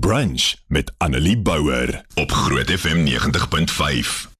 Brunch met Annelie Bouwer op Groot FM 90.5.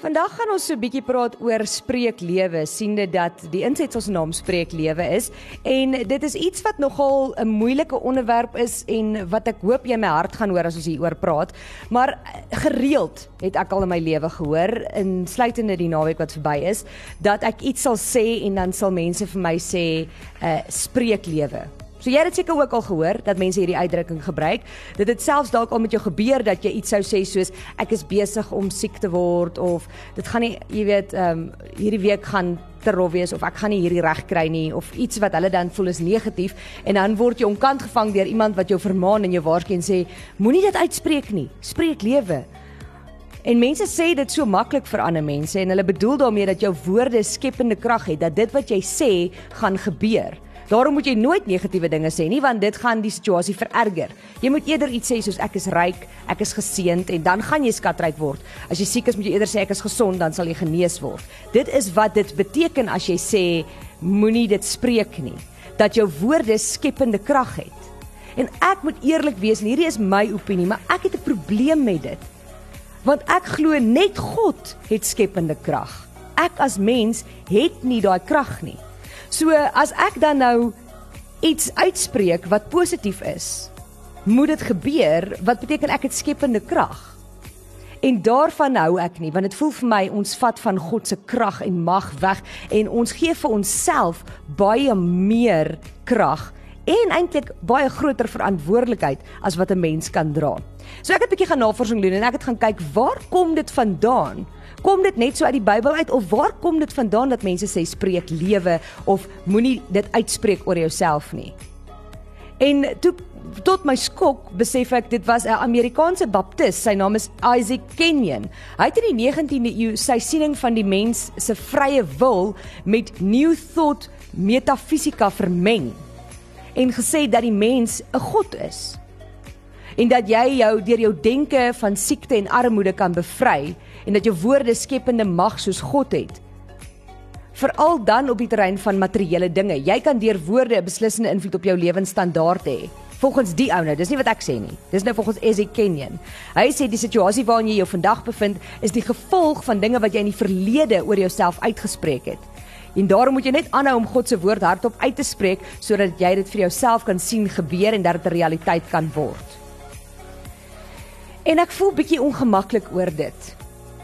Vandag gaan ons so 'n bietjie praat oor spreeklewe, siende dat die insetsel se naam spreeklewe is en dit is iets wat nogal 'n moeilike onderwerp is en wat ek hoop jy my hart gaan hoor as ons hieroor praat. Maar gereeld het ek al in my lewe gehoor, insluitende die naweek wat verby is, dat ek iets sal sê en dan sal mense vir my sê 'n uh, spreeklewe. So jy het seker ook al gehoor dat mense hierdie uitdrukking gebruik. Dit het selfs dalk al met jou gebeur dat jy iets sou sê soos ek is besig om siek te word of dit gaan nie, jy weet, ehm um, hierdie week gaan te rof wees of ek gaan nie hierdie reg kry nie of iets wat hulle dan voel is negatief en dan word jy omkant gevang deur iemand wat jou vermaan en jou waarsku en sê moenie dit uitspreek nie. Spreek lewe. En mense sê dit so maklik vir ander mense en hulle bedoel daarmee dat jou woorde skepende krag het dat dit wat jy sê gaan gebeur. Daarom moet jy nooit negatiewe dinge sê nie want dit gaan die situasie vererger. Jy moet eerder iets sê soos ek is ryk, ek is geseënd en dan gaan jy skatryk word. As jy siek is, moet jy eerder sê ek is gesond, dan sal jy genees word. Dit is wat dit beteken as jy sê moenie dit spreek nie. Dat jou woorde skepende krag het. En ek moet eerlik wees, en hierdie is my opinie, maar ek het 'n probleem met dit. Want ek glo net God het skepende krag. Ek as mens het nie daai krag nie. So as ek dan nou iets uitspreek wat positief is, moet dit gebeur wat beteken ek het skepende krag. En daarvan hou ek nie want dit voel vir my ons vat van God se krag en mag weg en ons gee vir onsself baie meer krag en eintlik baie groter verantwoordelikheid as wat 'n mens kan dra. So ek het 'n bietjie gaan navorsing doen en ek het gaan kyk waar kom dit vandaan? Kom dit net so uit die Bybel uit of waar kom dit vandaan dat mense sê spreek lewe of moenie dit uitspreek oor jouself nie? En toe tot my skok besef ek dit was 'n Amerikaanse baptis, sy naam is Isaac Kenyon. Hy het in die 19de eeu sy siening van die mens se vrye wil met New Thought metafisika vermeng en gesê dat die mens 'n god is en dat jy jou deur jou denke van siekte en armoede kan bevry en dat jou woorde skepende mag soos God het. Veral dan op die terrein van materiële dinge. Jy kan deur woorde 'n beslissende invloed op jou lewensstandaard hê. Volgens die ou nou, dis nie wat ek sê nie. Dis nou volgens Ezzy Kenyon. Hy sê die situasie waarin jy jou vandag bevind is die gevolg van dinge wat jy in die verlede oor jouself uitgespreek het. En daarom moet jy net aanhou om God se woord hardop uit te spreek sodat jy dit vir jouself kan sien gebeur en dat dit 'n realiteit kan word. En ek voel bietjie ongemaklik oor dit.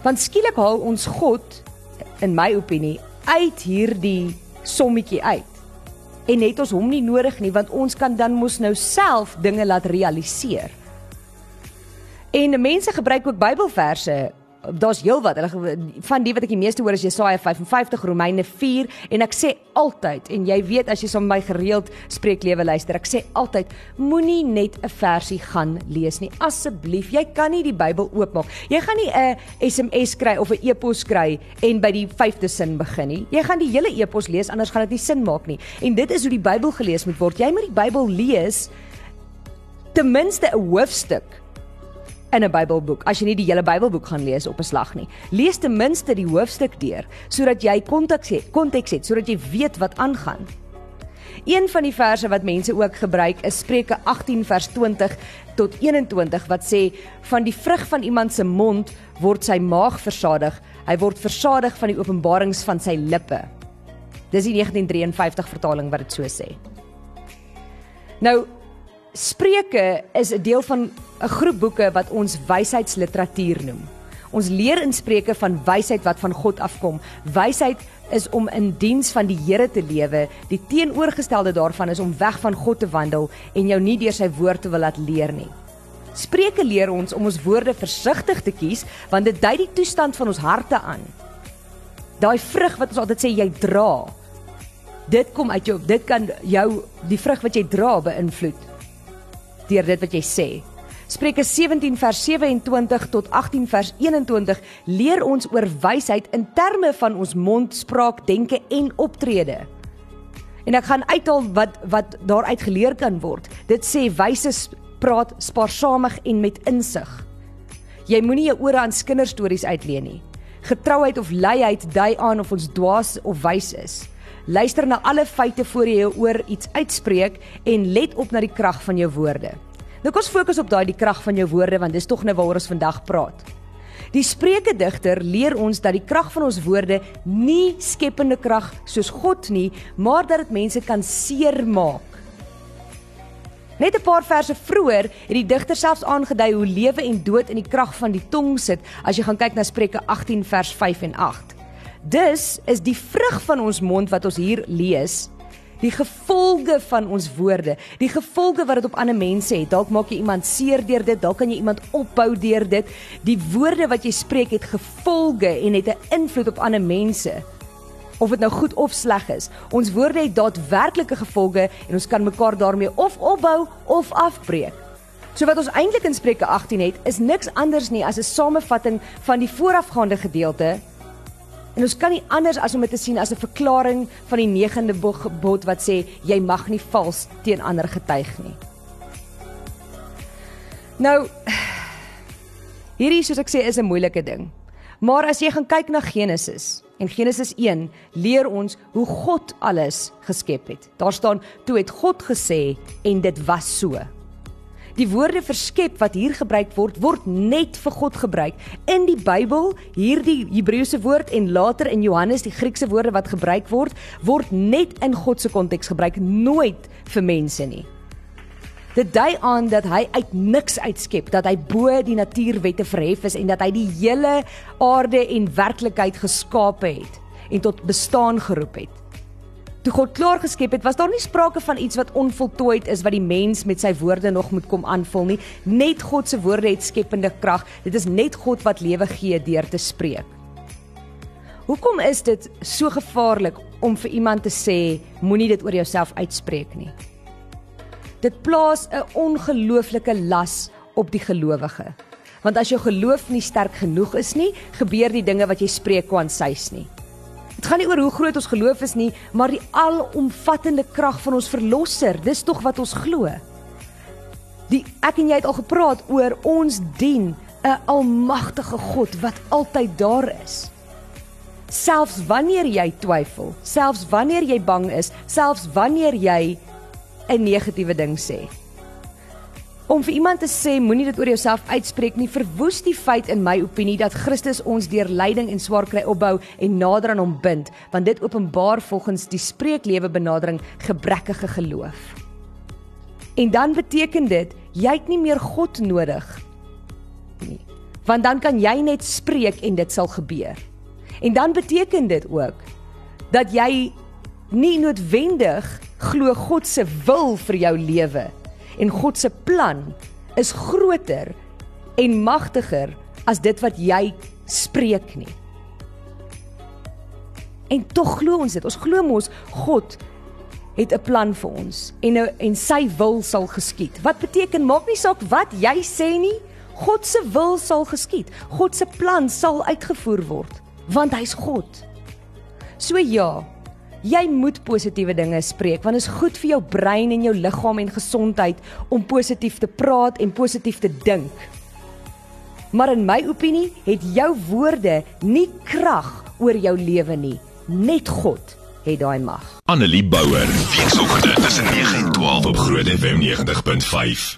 Want skielik haal ons God in my opinie uit hierdie sommetjie uit. En het ons hom nie nodig nie want ons kan dan mos nou self dinge laat realiseer. En mense gebruik ook Bybelverse daar's heelwat. Hulle van die wat ek die meeste hoor is Jesaja 55, Romeine 4 en ek sê altyd en jy weet as jy met my gereeld spreek lewe luister, ek sê altyd moenie net 'n versie gaan lees nie. Asseblief, jy kan nie die Bybel oopmaak. Jy gaan nie 'n SMS kry of 'n e-pos kry en by die 5de sin begin nie. Jy gaan die hele e-pos lees anders gaan dit nie sin maak nie. En dit is hoe die Bybel gelees moet word. Jy moet die Bybel lees ten minste 'n hoofstuk in 'n Bybelboek as jy nie die hele Bybelboek gaan lees op 'n slag nie. Lees ten minste die hoofstuk deur sodat jy konteks het, konteks het sodat jy weet wat aangaan. Een van die verse wat mense ook gebruik is Spreuke 18 vers 20 tot 21 wat sê van die vrug van iemand se mond word sy maag versadig, hy word versadig van die openbarings van sy lippe. Dis die 1953 vertaling wat dit so sê. Nou Spreuke is 'n deel van 'n groep boeke wat ons wysheidsliteratuur noem. Ons leer in Spreuke van wysheid wat van God afkom. Wysheid is om in diens van die Here te lewe. Die teenoorgestelde daarvan is om weg van God te wandel en jou nie deur sy woord te wil laat leer nie. Spreuke leer ons om ons woorde versigtig te kies want dit dui die toestand van ons harte aan. Daai vrug wat ons altyd sê jy dra. Dit kom uit jou, dit kan jou die vrug wat jy dra beïnvloed deur dit wat jy sê. Spreuke 17 vers 27 tot 18 vers 21 leer ons oor wysheid in terme van ons mondspraak, denke en optrede. En ek gaan uithaal wat wat daaruit geleer kan word. Dit sê wyse praat spaarsamig en met insig. Jy moenie jou ore aan kinderstories uitleen nie. Getrouheid of luiheid dui aan of ons dwaas of wys is. Luister na alle feite voor jy oor iets uitspreek en let op na die krag van jou woorde. Nou kom ons fokus op daai die krag van jou woorde want dis tog nou waaroor ons vandag praat. Die Spreuke digter leer ons dat die krag van ons woorde nie skepende krag soos God nie, maar dat dit mense kan seermaak. Net 'n paar verse vroeër het die digter selfs aangedui hoe lewe en dood in die krag van die tong sit as jy gaan kyk na Spreuke 18 vers 5 en 8. Dus is die vrug van ons mond wat ons hier lees die gevolge van ons woorde, die gevolge wat dit op ander mense het. Dalk maak jy iemand seer deur dit, dalk kan jy iemand opbou deur dit. Die woorde wat jy spreek het gevolge en het 'n invloed op ander mense. Of dit nou goed of sleg is. Ons woorde het daadwerklike gevolge en ons kan mekaar daarmee of opbou of afbreek. So wat ons eintlik in Spreuke 18 het, is niks anders nie as 'n samevatting van die voorafgaande gedeelte En ons kan nie anders as om dit te sien as 'n verklaring van die 9de gebod wat sê jy mag nie vals teen ander getuig nie. Nou hierdie soos ek sê is 'n moeilike ding. Maar as jy gaan kyk na Genesis en Genesis 1 leer ons hoe God alles geskep het. Daar staan toe het God gesê en dit was so. Die woorde verskep wat hier gebruik word, word net vir God gebruik. In die Bybel, hierdie Hebreëse woord en later in Johannes die Griekse woorde wat gebruik word, word net in God se konteks gebruik, nooit vir mense nie. Dit dui aan dat hy uit niks uitskep, dat hy bo die natuurwette verhef is en dat hy die hele aarde en werklikheid geskape het en tot bestaan geroep het toe God klaar geskep het, was daar nie sprake van iets wat onvoltooid is wat die mens met sy woorde nog moet kom aanvul nie. Net God se woorde het skepende krag. Dit is net God wat lewe gee deur te spreek. Hoekom is dit so gevaarlik om vir iemand te sê moenie dit oor jouself uitspreek nie? Dit plaas 'n ongelooflike las op die gelowige. Want as jou geloof nie sterk genoeg is nie, gebeur die dinge wat jy spreek kwansuis nie. Dit gaan nie oor hoe groot ons geloof is nie, maar die alomvattende krag van ons verlosser. Dis tog wat ons glo. Die ek en jy het al gepraat oor ons dien 'n almagtige God wat altyd daar is. Selfs wanneer jy twyfel, selfs wanneer jy bang is, selfs wanneer jy 'n negatiewe ding sê. Om vir iemand te sê moenie dit oor jouself uitspreek nie, verwoes die feit in my opinie dat Christus ons deur lyding en swaar kry opbou en nader aan hom bind, want dit openbaar volgens die spreeklewe benadering gebrekkige geloof. En dan beteken dit jy het nie meer God nodig nie. Want dan kan jy net spreek en dit sal gebeur. En dan beteken dit ook dat jy nie noodwendig glo God se wil vir jou lewe nie en God se plan is groter en magtiger as dit wat jy spreek nie. En tog glo ons dit. Ons glo mos God het 'n plan vir ons en en sy wil sal geskied. Wat beteken maak nie saak wat jy sê nie, God se wil sal geskied. God se plan sal uitgevoer word want hy's God. So ja, Jy moet positiewe dinge spreek want dit is goed vir jou brein en jou liggaam en gesondheid om positief te praat en positief te dink. Maar in my opinie het jou woorde nie krag oor jou lewe nie. Net God het daai mag. Annelie Bouwer, weekoggend tussen 9 en 12 op Groot FM 90.5.